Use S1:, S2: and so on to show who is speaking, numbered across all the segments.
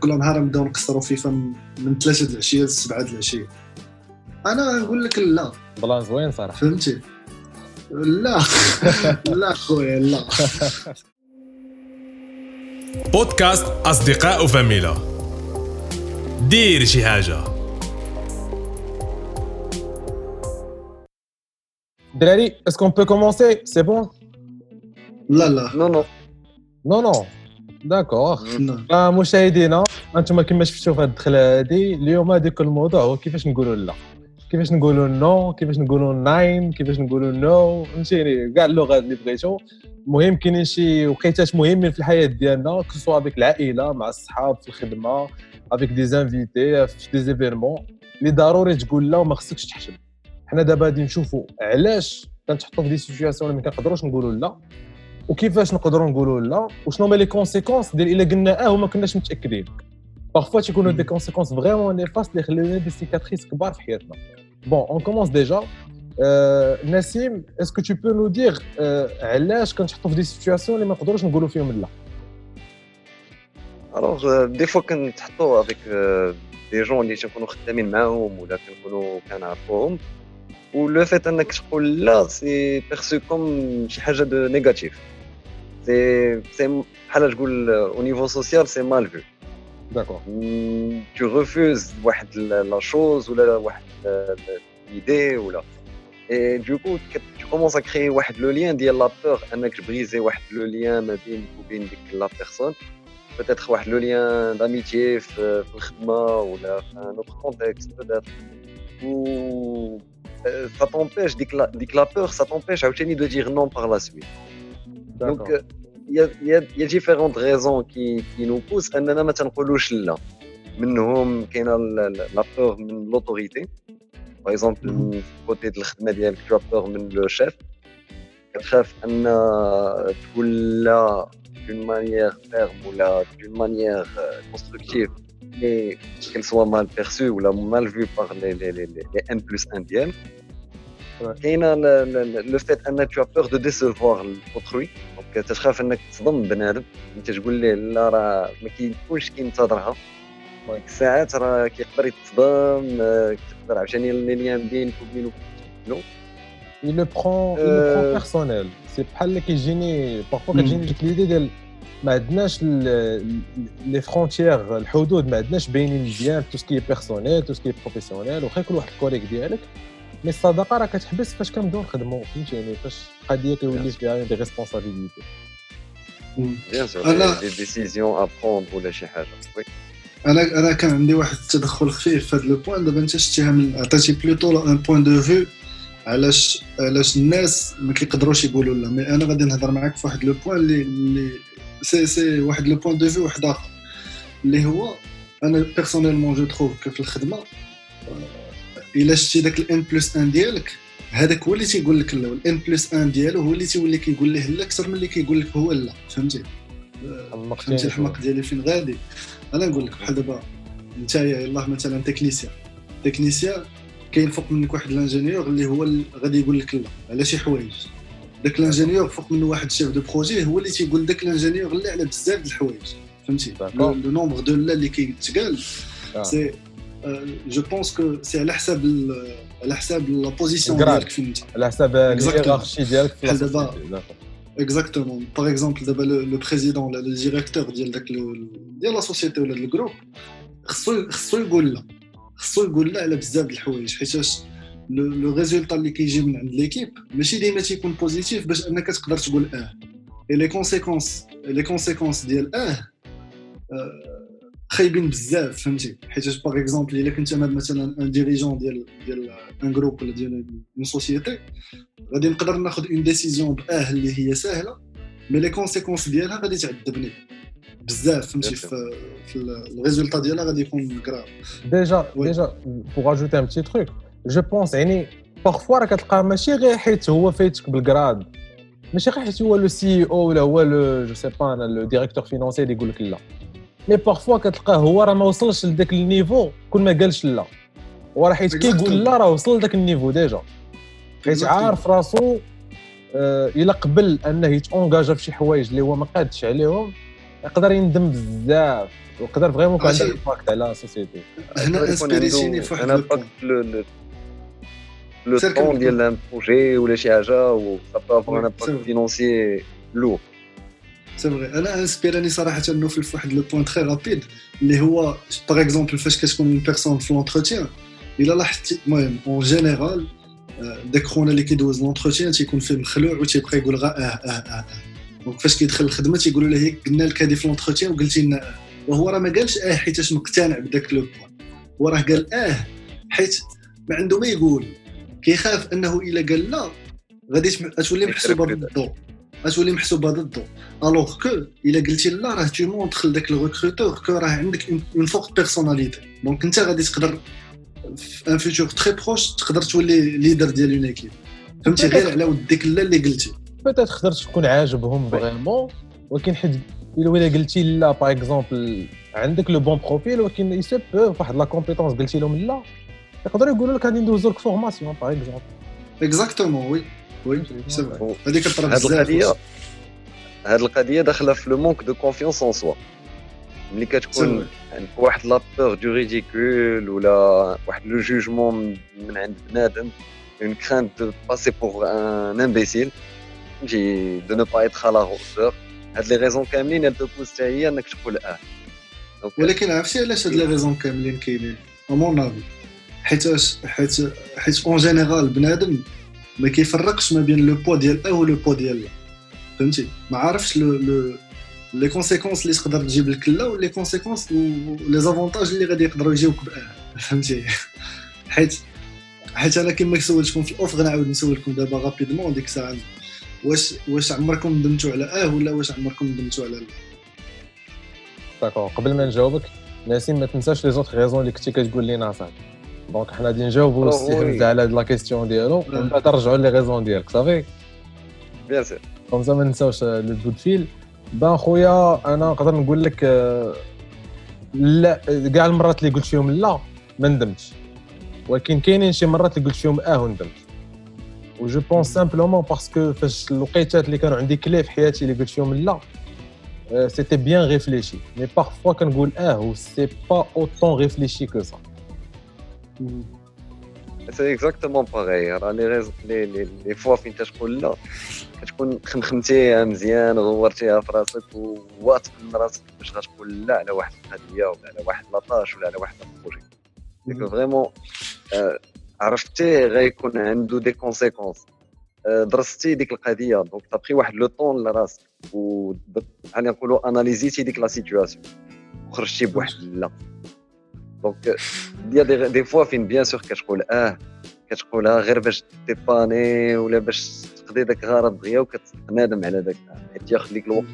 S1: كل نهار نبداو نقصروا فيفا من 3 العشية ل 7 العشية. أنا نقول لك لا.
S2: plan زوين صراحة.
S1: فهمتي؟ لا. لا خويا لا.
S3: بودكاست أصدقاء فاميلا. دير شي حاجة.
S2: دراري est-ce qu'on peut commencer c'est
S1: bon لا
S4: لا. non
S2: non non non
S1: d'accord
S2: مشاهدينا أنتم كما شفتوا في هذه الدخله هذه اليوم هذيك الموضوع هو كيفاش نقولوا لا كيفاش نقولوا non كيفاش نقولوا nein كيفاش نقولوا no فهمتيني كاع اللغات اللي بغيتو المهم كاينين شي وقيتات مهمين في الحياة ديالنا que ce soit avec العائله مع الصحاب في الخدمه avec des invités في des événements اللي ضروري تقول لا وما خصكش تحشم حنا دابا غادي نشوفوا علاش كنتحطوا في des situations اللي ما كنقدروش نقولوا لا وكيفاش نقدروا نقولوا لا؟ وشنو هما les conséquences ديال إلا قلنا آه وما كناش متأكدين. parfois تيكونوا des conséquences vraiment néfastes اللي يخليونا des cicatrices كبار في حياتنا. bon on commence déjà نسيم est-ce que tu peux nous dire علاش كنتحطوا في des situations اللي ما نقدروش نقولوا فيهم لا؟
S4: alors des fois كنتحطوا avec des gens اللي تنكونوا خدامين معاهم ولا كنكونوا كنعرفوهم و le fait أنك تقول لا c'est perçu comme شي حاجة de négatif c'est c'est بحال تقول au niveau social c'est mal vu
S2: d'accord
S4: tu refuses واحد la chose ولا واحد l'idée ولا et du coup tu commences à créer واحد le lien ديال la peur انك تبريزي واحد le lien ما بينك وبين ديك la personne peut-être واحد le lien d'amitié في في الخدمة ولا في un autre contexte peut-être. Ou euh, ça t'empêche ديك la ديك la peur ça t'empêche عاوتاني de dire non par la suite. Donc
S2: d'accord
S4: il y a, il y, a, il y a différentes raisons qui, qui nous poussent. اننا ما تنقولوش لا منهم كاينة la peur من l'autorité par exemple من côté ديال الخدمه ديالك tu as peur من le chef كتخاف ان تقول لا d'une manière ferme ولا d'une manière constructive et qu'elle soit mal perçue ou la mal vue par les, les, les, les N plus 1 ديالك
S2: Ouais.
S4: كاينة le fait أن t'as peur de décevoir autrui donc تخاف إنك تصدم بنادم أنت تقول ليه لا راه ما كيكونش كينتظرها. ديك الساعات راه كيقدر يتصدم كتقدر عاوتاني les liens بينك وبينه.
S2: Il le prend il le prend
S4: Euh,
S2: personnel. c'est بحال اللي كيجيني
S1: مم.
S2: كتجيني ديك l'idée ديال ما عندناش les frontières الحدود ما عندناش باينين مزيان تو سكي بيرسونيل تو سكي بروفيسيونيل واخا يكون واحد ال collègue ديالك mais الصداقه راه كتحبس فاش كنبداو نخدموا فهمتيني؟ فاش القضية كيولي فيها des responsabilités
S4: bien sûr
S1: أنا-
S4: des décisions à prendre ولا شي حاجة. oui
S1: أنا أنا كان عندي واحد التدخل خفيف في هذا le point دابا أنت شتيها من عطيتي plutôt un point de vue علاش علاش الناس ما كيقدروش يقولوا لا. mais أنا غادي نهضر معاك في واحد le point اللي اللي سي سي واحد le point de vue واحد اخر اللي هو أنا personnellement je trouve في الخدمة إلا شتي داك ال N plus 1 ديالك. هذاك هو اللي تيقول لك لا وال N plus 1 ديالو هو اللي تيولي كيقول ليه لا أكثر من اللي كيقول لك هو لا. فهمتي؟ فهمتي الحماق ديالي فين غادي؟ أنا نقول لك بحال دابا انت يلاه مثلا technicien technicien كاين فوق منك واحد ل ingénieur اللي هو اللي غادي يقول لك لا على شي حوايج داك ل ingénieur فوق منه واحد chef de projet هو اللي تيقول داك ل ingénieur لا على بزاف د الحوايج. فهمتي. le nombre de لا اللي كيتقال
S2: آه.
S1: c'est je pense que c'est على حساب ال- على حساب la position
S2: ال grade.
S1: ديالك فين انت
S2: على حساب
S1: Exactement.
S2: ال hiérarchie ديالك في
S1: بحال دابا
S2: ال société.
S1: D'accord. Exactement par exemple دابا le président ولا le directeur ديال داك ال- ديال la société ولا ال groupe خصو خصو يقول لا خصو يقول لا على بزاف خايبين بزاف فهمتي؟ حيتاش par exemple الا كنت أنا مثلا un dirigeant ديال ديال un groupe ولا ديال une société غادي نقدر ناخذ une décision باه اللي هي سهله mais les conséquences ديالها غادي تعذبني بزاف فهمتي. في في ال résultat ديالها غادي يكون
S2: grave
S1: Déjà.
S2: Déjà pour ajouter un petit truc je pense يعني parfois راه كتلقى ماشي غير حيت هو فايتك بال grade ماشي غير حيت هو le CEO ولا هو le je sais pas أنا le directeur financier اللي يقول لك لا. mais parfois كتلقاه هو راه ما وصلش لذاك ال niveau كون ما قالش لا وراه حيت كيقول لا راه وصل لذاك ال niveau déjà حيت عارف راسو آه، الا قبل انه يت engaga في شي حوايج اللي هو ما قادش عليهم يقدر يندم بزاف ويقدر vraiment يكون عنده impact على
S1: ال
S4: société
S1: هنا
S4: inspiréتيني
S1: في واحد
S4: le
S1: temps.
S4: ديال un projet ولا شي حاجة et ça
S1: peut avoir
S4: un. impact financier
S1: lourd vrai أنا inspirاني صراحة انه في واحد le point très rapide اللي هو par exemple فاش كتكون une personne في l'entretien الا لاحظتي المهم en général داك خونا اللي كيدوز l'entretien تيكون فيه مخلوع وتيبقى يقول غا آه آه آه donc فاش كيدخل الخدمه تيقولوا له هيك قلنا لك هذه في l'entretien وقلتي لنا آه وهو راه ما قالش آه حيتاش مقتنع بداك le point هو راه قال آه حيت ما عنده ما يقول. كيخاف أنه إلا قال لا غادي تولي محسوبة ضده غتولي محسوبة ضده alors que إلا قلتي لا راه tu montres لذاك ال recruteur que راه عندك une forte personnalité donc أنت غادي تقدر في un futur très proche تقدر تولي leader ديال une équipe فهمتي؟ غير على وديك لا اللي قلتي.
S2: peut-être تقدر تكون عاجبهم vraiment ولكن حيت إلا ولا قلتي لا par exemple عندك le bon profil ولكن يسو بو واحد la compétence قلتي لهم لا. يقدروا يقولوا لك غادي ندوزو لك formation par exemple
S1: exactement oui oui c'est vrai هذيك كطرا
S4: هاد القضية
S1: بزاف
S4: هاد القضية داخله في لو مونك دو كونفيونس ان سوا ملي كتكون عندك واحد لا بور دو ريديكول ولا واحد لو جوجمون من عند بنادم اون كرانت دو باسي بور ان امبيسيل فهمتي دو نو با ايتر لا هوتور هاد لي ريزون كاملين ال تبوز حتى هي انك تقول آه
S1: ولكن عرفتي علاش هاد لي ريزون كاملين كاينين امون افي حيتاش حيت حيت اون جينيرال بنادم ما كيفرقش ما بين le poids ديال آه و le poids ديال لا فهمتي؟ ما عارفش le le les conséquences اللي تقدر تجيب لك لا و les conséquences les avantages اللي غادي يقدروا يجيوك فهمتي؟ حيت حيت أنا كما سولتكم في ال off غنعاود نسولكم دابا rapidement ديك الساعة. واش واش عمركم ندمتوا على آه ولا واش عمركم ندمتوا على لا
S2: d'accord قبل ما نجاوبك ناسين ما تنساش les autres raisons اللي كنتي كتقول لينا صاحبي donc حنا غادي نجاوبوا السي. حمزه على هاد la question ديالو ومن بعد نرجعوا les raisons ديالك صافي
S4: bien
S2: sûr comme ما نساوش لو بو فيل بان خويا أنا نقدر نقول لك لا كاع المرات اللي قلت فيهم لا ما ندمتش ولكن كاينين شي مرات اللي قلت فيهم آه وندمت et je pense simplement parce que فاش الوقيتات اللي كانوا عندي كلي في حياتي اللي قلت فيهم لا c'était bien réfléchi mais parfois كنقول آه et c'est pas autant réfléchi que ça
S4: c'est exactement pareil راه لي لي لي فوا فين تقول لا. كتكون خمخمتيها مزيان غورتيها في راسك وواثق من راسك باش غتقول لا على واحد القضية ولا على واحد la tâche ولا على واحد ال projet. ديك vraiment عرفتي غيكون عنده des conséquences درستي ديك القضية. donc t'as pris واحد le temps لراسك و يعني نقولوا اناليزيتي ديك la situation وخرجتي بواحد لا. donc ديال des, des fois فين bien sûr كتقول آه كتقولها غير باش تيباني ولا باش تقضي داك غرض دغيا وكتنادم على داك حيت ياخذ لك الوقت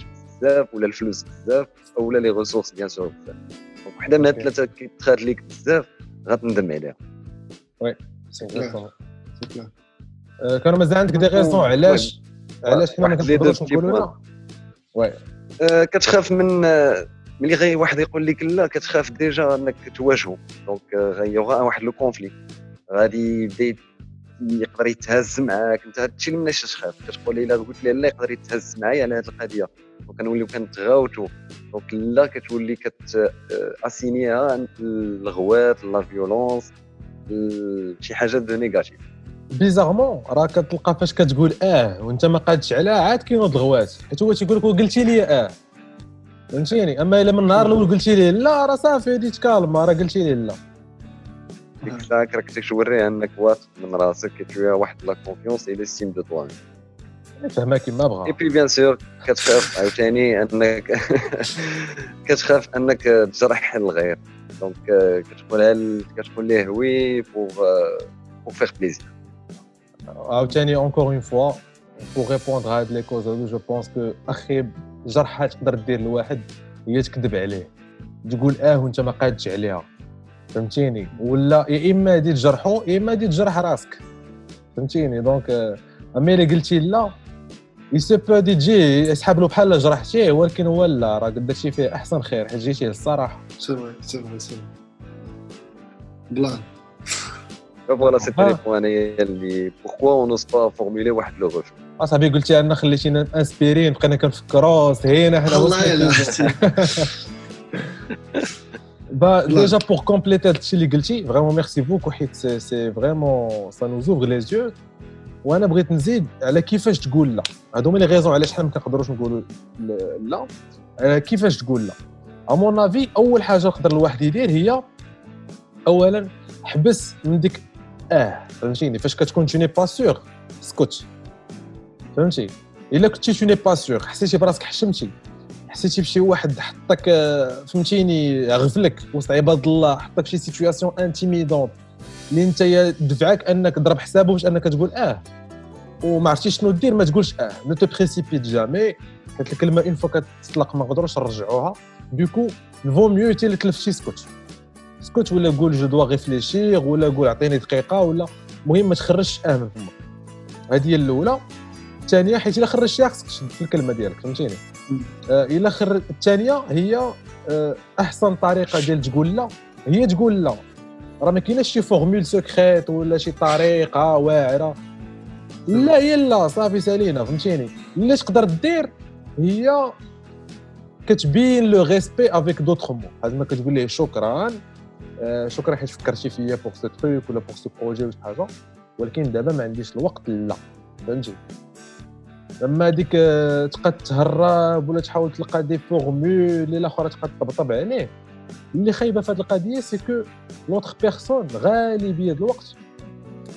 S4: بزاف ولا الفلوس بزاف أولا les ressources bien sûr بزاف. donc وحده من هاد الثلاثة كيتخاد ليك بزاف غتندم عليها.
S1: c'est.
S2: آه، كانوا مازال عندك des raisons علاش علاش حنا ما كنقدروش نقولوا oui
S4: آه، كتخاف من آه، ملي غي واحد يقول لك لا كتخاف déjà انك تواجهه donc آه، غيوغا واحد le conflit غادي يبدا يقدر يتهز معاك. انت هادشي اللي مناش تخاف. كتقول إلا قلت لي لا يقدر يتهز معايا على هاد القضية. وكنوليو كنتغاوتو. donc لا كتولي كت اسينيها الغوات la violence شي حاجة de négatif
S2: bizarrement راه كتلقى فاش كتقول آه وانت ما قادش عليها عاد هاد الغوات حيت هو تيقول لك قلتي لي آه. فهمتيني؟ أما إلا من النهار الأول قلتي لي لا راه صافي هادي تكالما راه قلتي لي لا.
S4: ديك الساعة راك توريها إنك واثق من راسك كتوريها واحد la confiance et l'estime de toi
S2: فهمها كيما
S4: اي
S2: بغا
S4: puis bien sûr كتخاف عاوتاني إنك كتخاف إنك تجرح الغير. donc كتقولها ل- كتقول ليه oui pour pour faire plaisir
S2: عاوتاني encore une fois هاد les causes هادو je pense que أخي جرحة تقدر دير لواحد هي تكذب عليه. تقول آه وانت ما قادش عليها. فهمتيني؟ ولا يا إما دي تجرحو يا إما دي تجرح راسك. فهمتيني؟ donc آه، اما الا قلتي لا. il se peut دي تجي يسحب له بحال جرحتيه ولكن هو لا راه درتي فيه أحسن خير حيت جيتيه الصراحه
S1: سي فري سي فري سي بلان
S2: voilà.
S4: les points اللي pourquoi on n'ose pas formuler واحد le refus
S2: أصاحبي قلتي أنا خليتينا انسبيرين بقينا كنفكروا سهينا حنا
S1: والله الا
S2: bah déjà pour compléter هادشي اللي قلتي vraiment merci beaucoup حيت c'est vraiment ça nous les yeux وأنا بغيت نزيد على كيفاش تقول لا هادو هما les raisons علاش حنا ما كنقدروش نقولوا لا على كيفاش تقول لا à mon avis اول حاجة يقدر الواحد يدير هي اولا حبس من ديك آه فهمتيني فاش كتكون tu n'es pas sûr سكوت فهمتي؟ إلا كنتي tu n'es pas sûr حسيتي براسك حشمتي. حسيتي بشي واحد حطك آه، فهمتيني غفلك وسط عباد الله حطك شي situation intimidante اللي أنت دفعك أنك تضرب حسابه باش أنك تقول آه. وما عرفتيش شنو دير ما تقولش آه. ne te précipite jamais هاد الكلمة une fois كتطلق ما نقدروش نرجعوها. donc vaut mieux تتلف شي سكوت سكوت ولا قول je dois réfléchir ولا قول عطيني دقيقة ولا المهم ما تخرجش آه من فمك. هذه هي الأولى. الثانية حيت إلا خرجتيها خصك تشد في الكلمة ديالك فهمتيني؟ آه إلا خر الثانية هي آه أحسن طريقة ديال تقول لا هي تقول لا. راه ما كايناش شي formule secrète ولا شي طريقة واعرة. لا هي لا صافي سالينا فهمتيني؟ اللي تقدر دير هي كتبين le respect avec d'autres mots هذا ما كتقول ليه شكرا آه شكرا حيت فكرتي فيا pour ce truc ولا pour ce projet ولا شي حاجة. ولكن دابا ما عنديش الوقت لا. فهمتي؟ اما هذيك آه، تبقى تهرب ولا تحاول تلقى des formules اللي الاخرى تبقى تطبطب عليه اللي خايبة في هذه القضية c'est que l'autre personne غالبية الوقت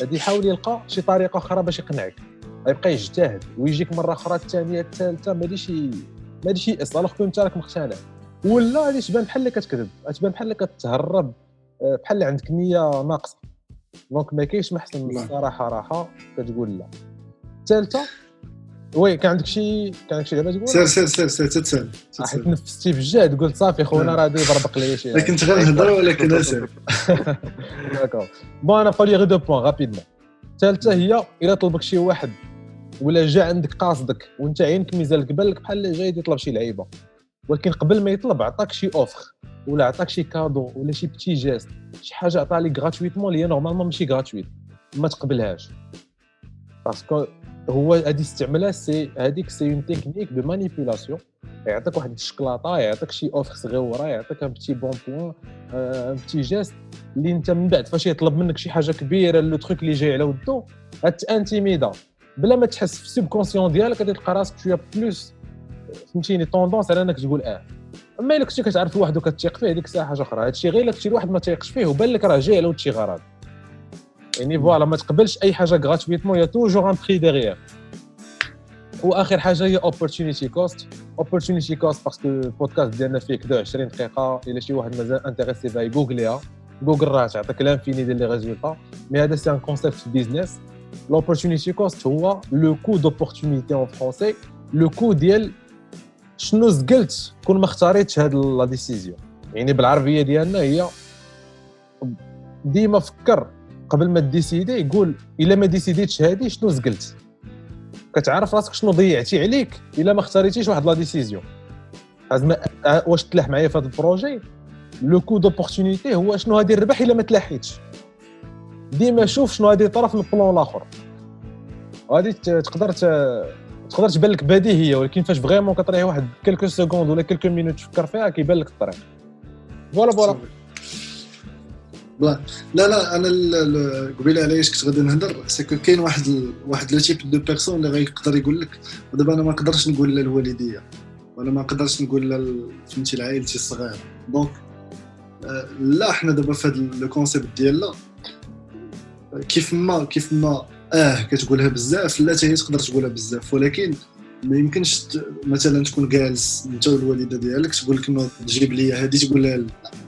S2: غادي يحاول يلقى شي طريقة أخرى باش يقنعك. غيبقى يجتهد ويجيك مرة أخرى الثانية الثالثة ما ديش ما غاديش يأس alors أنت راك مقتنع. ولا غادي تبان بحال اللي كتكذب تبان بحال اللي كتهرب آه، بحال اللي عندك نية ناقصة. donc ما كاينش ما أحسن من الصراحة راحة كتقول لا. الثالثة وي كان عندك شي كان عندك شي لعبه تقول؟
S1: سير سير سير سير تتسال
S2: حيت تنفستي في الجهد قلت صافي خونا راه غادي يبربق لي شي.
S1: كنت غير نهضر ولكن اسير
S2: d'accord bon أنا فالي غير deux points rapidement الثالثه هي إلا طلبك شي واحد ولا جا عندك قاصدك وانت عينك ميزان بالك بحال اللي جاي يطلب شي لعيبة. ولكن قبل ما يطلب عطاك شي offre ولا عطاك شي cadeau ولا شي petit geste شي حاجة عطاها لك gratuitement اللي هي normalement ماشي gratuite ما تقبلهاش. parce que هو هذه استعملها c'est هذيك c'est une technique de manipulation يعطيك واحد الشكلاطة يعطيك شي offre صغيرة يعطيك un petit bon point un petit geste اللي انت من بعد فاش يطلب منك شي حاجة كبيرة le truc اللي جاي على ودو غتانتيميدا بلا ما تحس في ال subconscient ديالك غادي تلقى راسك شوية plus فهمتيني؟ tendance على انك تقول آه. أما إلا كنتي كتعرف واحد وكتثيق فيه هذيك الساعة حاجة أخرى. هادشي غير إلا كنتي واحد ما تيقش فيه وبان لك راه جاي على شي غرض. يعني voilà ما تقبلش أي حاجة gratuitement y a toujours un prix derrière واخر حاجة هي opportunity cost opportunity cost parce que ال podcast ديالنا فيه كدا 20 دقيقة. إلا شي واحد مازال intéressé بها ي googler يها جوجل راه تعطيك l'infini ديال les résultats mais هذا c'est un concept في ال business l'opportunity cost هو le coût d'opportunité en français le coût ديال شنو زقلت كون ما اختاريتش هاد la décision يعني بالعربية ديالنا هي ديما فكر. قبل ما ن décider يقول إلا ما décidé تش هادي شنو زقلت؟ كتعرف راسك شنو ضيعتي عليك إلا ما اختاريتيش واحد la décision. زعما واش تلاح معايا في هذا ال projet؟ le coût d'opportunité هو شنو غادي نربح إلا ما تلاحيتش. ديما شوف شنو غادي يطرا في ال plan الآخر. غادي تقدر تقدر تبان لك بديهية ولكن فاش vraiment كتريح واحد quelques secondes ولا quelques minutes تفكر فيها كيبان لك الطريق. voilà voilà.
S1: لا لا لا أنا قبيلة علاش كنت غادي نهضر؟ parce que كاين واحد. واحد le type de personnes اللي غيقدر يقول لك ودابا أنا ما نقدرش نقول لا لوالديا ولا ما نقدرش نقول لا فهمتي لعائلتي الصغيرة. donc آه، لا حنا دابا في هذا le concept ديالنا كيف ما كيف ما آه كتقولها بزاف لا حتى هي تقدر تقولها بزاف ولكن ما يمكنش مثلا تكون جالس أنت والوالدة ديالك تقول لك انه تجيب لي هذه تقول لها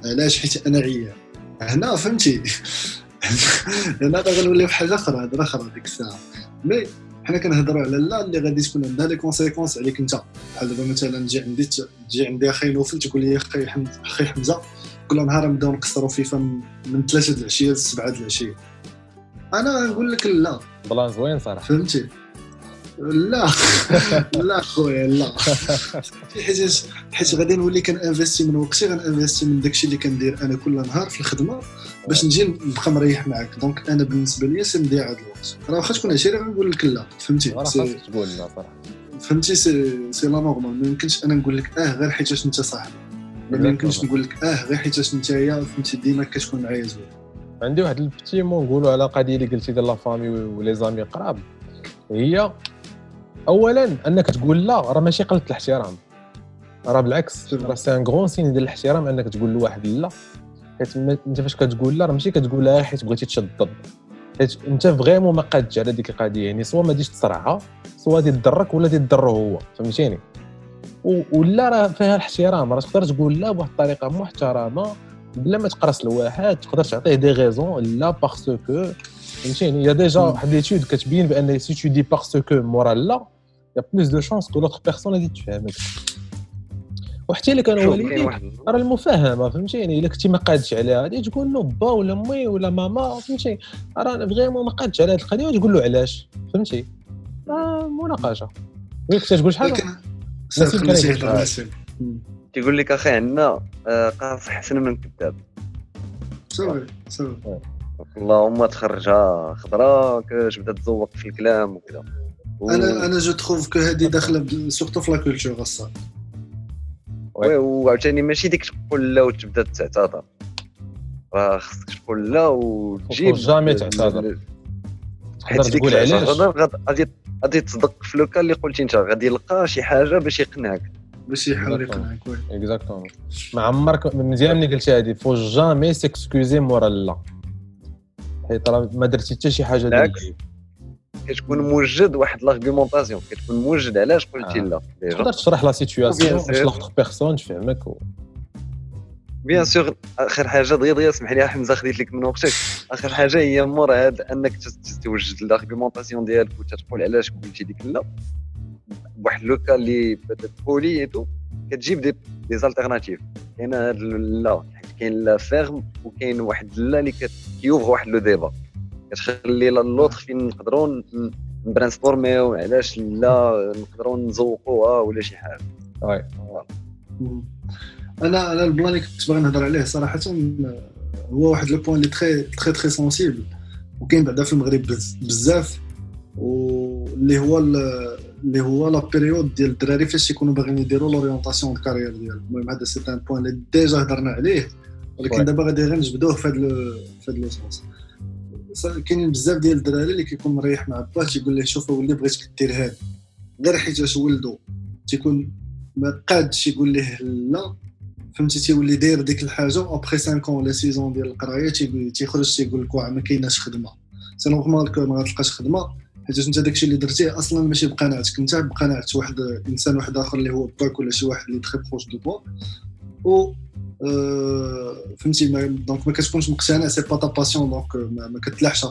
S1: علاش؟ حيت أنا عيان. هنا فهمتي؟ هنا غنوليو بحاجه أخرى هضره أخرى ديك الساعة. mais حنا كنهضروا على لا اللي غادي تكون عندها les conséquences عليك أنت. بحال دابا مثلا تجي عندي تجي عندي أخي نوفل تقول لي أخي حمزه أخي حمزة كل نهار نبداو نكسروا فيفا من 3 العشية ل 7 العشية. أنا نقول لك لا.
S2: plan زوين صراحة.
S1: فهمتي؟ لا. لا خويا لا. حيت حيت غادي نولي كن investir من وقتي غن investir من داكشي اللي كندير أنا كل نهار في الخدمة باش نجي نبقى مريح معاك. donc أنا بالنسبة لي c'est مضيعه الوقت. راه واخا تكون عشيره غنقول لك لا. فهمتي؟
S2: راه
S1: c'est-
S2: خاصك تقول لا صراحة.
S1: فهمتي؟ c'est c'est la norme. ما يمكنش أنا نقول لك آه غير حيتاش انت صاحبي. ما يمكنش نقول لك آه غير حيتاش انت فهمتي؟ ديما كتكون معايا زوين
S2: عندي واحد ال petit moment نقولوا على قضية اللي قلتي ديال la famille و les amis قراب. هي اولا أنك تقول لا راه ماشي قله الاحترام. راه بالعكس راه c'est un grand signe ديال الاحترام أنك تقول لواحد لا. حيت أنت فاش كتقول لا راه ماشي كتقولها حيت بغيتي تشد ضد حيت أنت vraiment ما قادش على ديك القضية يعني soit ما غاديش تصرعها soit تضرك ولا تضرو هو فهمتيني؟ ولا راه فيها الاحترام راه تقدر تقول لا بواحد الطريقة محترمة بلا ما تقرص الواحد تقدر تعطيه des raisons لا parce que فهمتيني؟ y a
S1: déjà.
S2: واحد l'étude كتبين بأن si tu dis parce que مورا لا y a plus de chance que l'autre personne غادي تفهمك وحتى إلا كانوا والديك راه المفاهمة فهمتيني؟ إلا كنتي ما قادش عليها غادي تقول له با ولا مي ولا maman فهمتي راه vraiment ما قادش على هذه القضية وتقول له علاش؟ فهمتي؟ مناقشة. oui كنت تقول
S1: مم.
S4: كيقول لك أخي عندنا آه، قاصح احسن من كذاب
S1: صافي صافي
S4: اللهم تخرجها خضراء كتبدا تزوق في الكلام وكذا. و-
S1: أنا أنا جو تخوف كو هادي داخلة سورتو في لا كولتور الصاد
S4: وي وعاوتاني ماشي ديك تقول لا وتبدأ تعتذر. راه خصك تقول لا وتجيب.
S2: جامي تعتذر.
S4: حيت
S2: تقول علاش؟
S4: غادي غادي تصدق في لوكا اللي قلتي انت. غادي يلقى شي حاجة باش يقنعك.
S1: باش يحاول. يقنعك وي
S2: اكزاكتومون ما عمرك مزيان ملي قلت هذه faut jamais s'excuser مورا لا حيت راه ما درتي حتى شي حاجة ديال
S4: بالعكس. كتكون موجد واحد l'argumentation كتكون موجد علاش قلتي
S2: آه.
S4: لا
S2: تقدر تشرح la
S4: situation
S2: باش. لاخر personne تفهمك.
S4: bien sûr آخر حاجة دغيا دغيا اسمح لي حمزة خديت لك من وقتك آخر حاجة هي مور هاد أنك توجد l'argumentation ديالك وتتقول علاش قلتي ديك لا بواحد لوكا اللي بولي ايتو كتجيب دي دي زالتيرناتيف كاين لا كاين لا فيرم وكاين واحد لا اللي كيوفر واحد لو ديبا. كتخلي لا- لوطر فين نقدروا ن- نبرانسفورميو علاش لا نقدروا نزوقوها ولا شي
S2: حاجة.
S1: مم. أنا أنا البلان اللي كنت باغي نهضر عليه صراحة هو واحد لو بوان اللي تري تري تري سونسيبل وكاين بعدا في المغرب بز- بزاف واللي هو ال- اللي هو la période ديال الدراري فاش يكونوا باغيين يديروا l'orientation de carrière ديالهم المهم هذا c'est un point اللي déjà هضرنا عليه ولكن. دابا غادي غير نجبدوه في هذا في هذا le sens صا- كاينين بزاف ديال الدراري اللي كيكون مريح مع باه تيقول له شوف ولي بغيتك دير هذا غير حيت ولدو تيكون ما قادش يقول ليه لا فهمتي تيولي داير ديك الحاجة ابخي 5 ولا 6 ans ديال القرايه تيخرج تيقول لك واه ما كايناش خدمه c'est normal que ما غتلقاش خدمه حيت انت داكشي اللي درتيه أصلا ماشي بقناعتك. انت بقناعه واحد انسان واحد آخر اللي هو باك ولا شي واحد اللي très proche de toi و آه، فهمتي ما- donc ما كتكونش مقتنع c'est pas ta passion donc ما, كتلاحش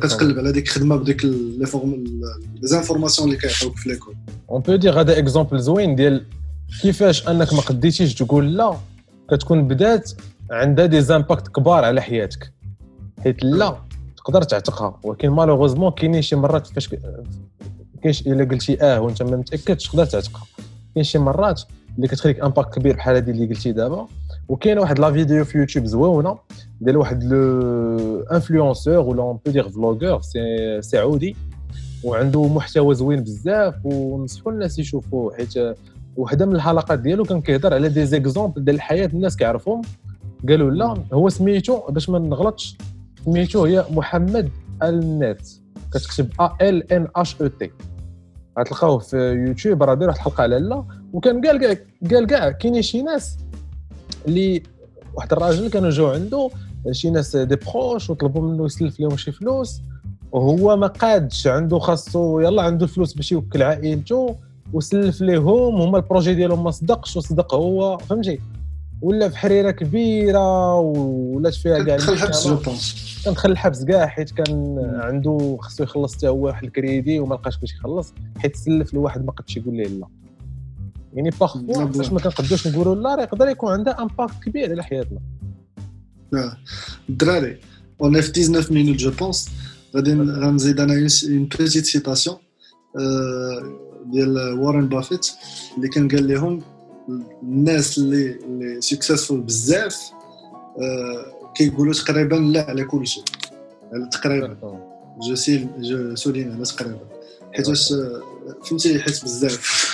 S1: كتبقى. تقلب على ديك الخدمه بديك les formes les informations اللي كيعطيوك في l'école
S2: on peut dire هذا exemple زوين ديال كيفاش أنك ما قديتيش تقول لا كتكون بدات عندها des impacts كبار على حياتك. حيت لا تقدر تعتقها. ولكن malheureusement كاينين شي مرات فاش كاينش إلا قلتي آه وأنت ما متاكدش تقدر تعتقها. كاين شي مرات اللي كتخليك impact كبير بحال هذه اللي قلتي دابا. وكاين واحد la vidéo في يوتيوب زوينة ديال واحد l'influenceur ولا on peut dire vlogueur c'est سعودي. وعنده محتوى زوين بزاف ونصحوا الناس يشوفوه حيت وحدة من الحلقات ديالو كان كيهضر على des exemples ديال الحياة الناس كيعرفهم قالوا لا هو سميتو باش ما نغلطش. سميتو هي محمد النت. كتكتب A L N H O T غتلقاوه في يوتيوب راه داير واحد الحلقة على لا. وكان قال كاع قال كاع كاينين شي ناس اللي واحد الراجل كانوا جاو عنده شي ناس des proches وطلبوا منه يسلف لهم شي فلوس. وهو ما قادش عنده خاصو يلا عنده الفلوس باش يوكل عائلته وسلف ليهم. هما ال projet ديالهم ما صدقش وصدق هو فهمتي؟ ولا في حريرة كبيرة ولات فيها كاع
S1: دخل الحبس
S2: المحكمة.
S1: je pense
S2: كان دخل الحبس كاع حيت كان عنده خصو يخلص حتى هو واحد الكريدي وما لقاش باش يخلص حيت سلف لواحد ما قدش يقول ليه لا. يعني parfois
S1: بلا.
S2: فاش ما كنقدوش نقولوا لا راه يقدر يكون عندها impact كبير على حياتنا.
S1: الدراري on fait 19 minutes je pense غادي غنزيد أنا une petite citation ديال وارن بافيت اللي كان قال لهم الناس اللي اللي successful بزاف آه، كيقولوا تقريبا لا على كل شيء تقريبا. je sais je souligne على تقريبا. حيتاش آه، فهمتي حيت بزاف.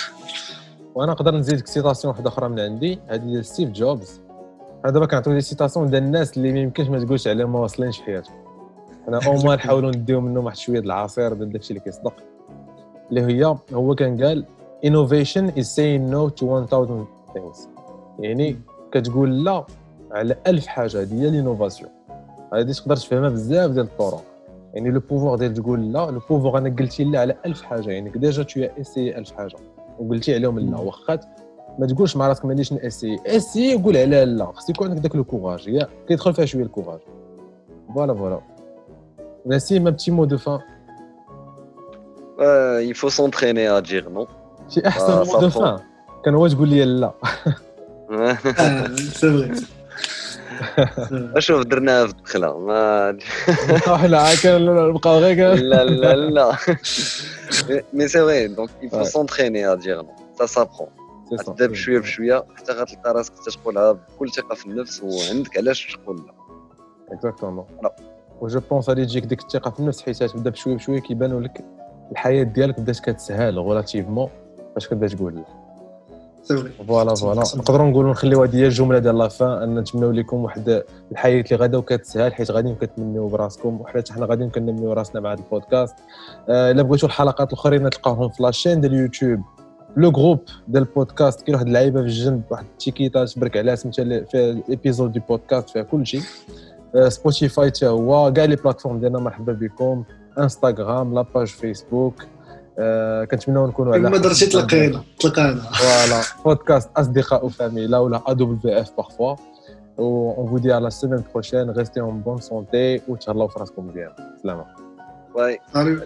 S2: وأنا نقدر نزيدك citation واحدة أخرى من عندي هذه ديال ستيف جوبز. أنا دابا كنعطيو des citations ديال الناس اللي ما يمكنش ما تقولش عليهم ما واصلينش في حياتهم. أنا au moins نحاولوا نديو منهم واحد شوية د العصير ديال داكشي اللي كيصدق. اللي هي هو كان قال innovation is saying no to 1000 things. يعني كتقول لا على ألف حاجة هذه هي ال innovation هذه تقدر تفهمها بزاف ديال الطرق. يعني le pouvoir ديال تقول لا le pouvoir أنا قلتي لا على ألف حاجة يعني déjà tu essaies ألف حاجة وقلتي عليهم لا. واخا ما تقولش مع راسك مانيش ناسي اسي قول عليها لا. خص يكون عندك داك le courage هي كيدخل فيها شوية ال courage فوالا فوالا. ناسي ما بتي مو دو فان
S4: Euh, il faut s'entraîner à dire non.
S2: شي أحسن
S4: آه،
S2: مو دو
S4: صافون.
S2: فان كان هو تقول لي لا.
S1: سي فري
S4: شوف درناها في الدخلة ما
S2: لا كان نبقاو غير.
S4: لا لا لا مي سي فري دونك non. Ça s'apprend.
S2: سي صا.
S4: تبدا بشويه بشويه حتى غتلقى راسك تقولها بكل ثقه في النفس وعندك علاش تقول لا
S2: Exactement
S4: لا.
S2: و je pense غادي تجيك ديك الثقه في النفس حيت تبدا بشويه بشويه كيبانوا لك الحياة ديالك بدات كتسهل relativement فاش كتبدا تقول؟ Voilà voilà. نقدروا نقولوا نخليو هذه هي الجملة ديال la fin أن نتمنوا لكم واحد الحياة اللي غدا وكتسهل حيت غادي كتمنيو براسكم وحنا حتى حنا غادي كنميو راسنا مع هذا البودكاست. آه، إلا بغيتوا الحلقات الأخرين تلقاوهم في la chaîne ديال اليوتيوب le groupe ديال البودكاست كاين واحد اللعيبة في الجنب واحد التيكيتا تبرك عليها سميتها فيها ال épisodes des podcasts فيها كل شيء. سبوتيفاي حتى هو. كاع لي بلاتفورم ديالنا مرحبا بكم. انستغرام لاباج فيسبوك آه، كنتمنوا نكونوا على
S1: ما درتي
S2: حسب-
S1: تلقينا تلقانا
S2: Voilà, podcast أصدقاء وفاميلا ولا AWF parfois. On vous dit à la semaine prochaine, restez en bonne santé وتهلاو في راسكم مزيان. سلامة.
S4: باي
S1: سالو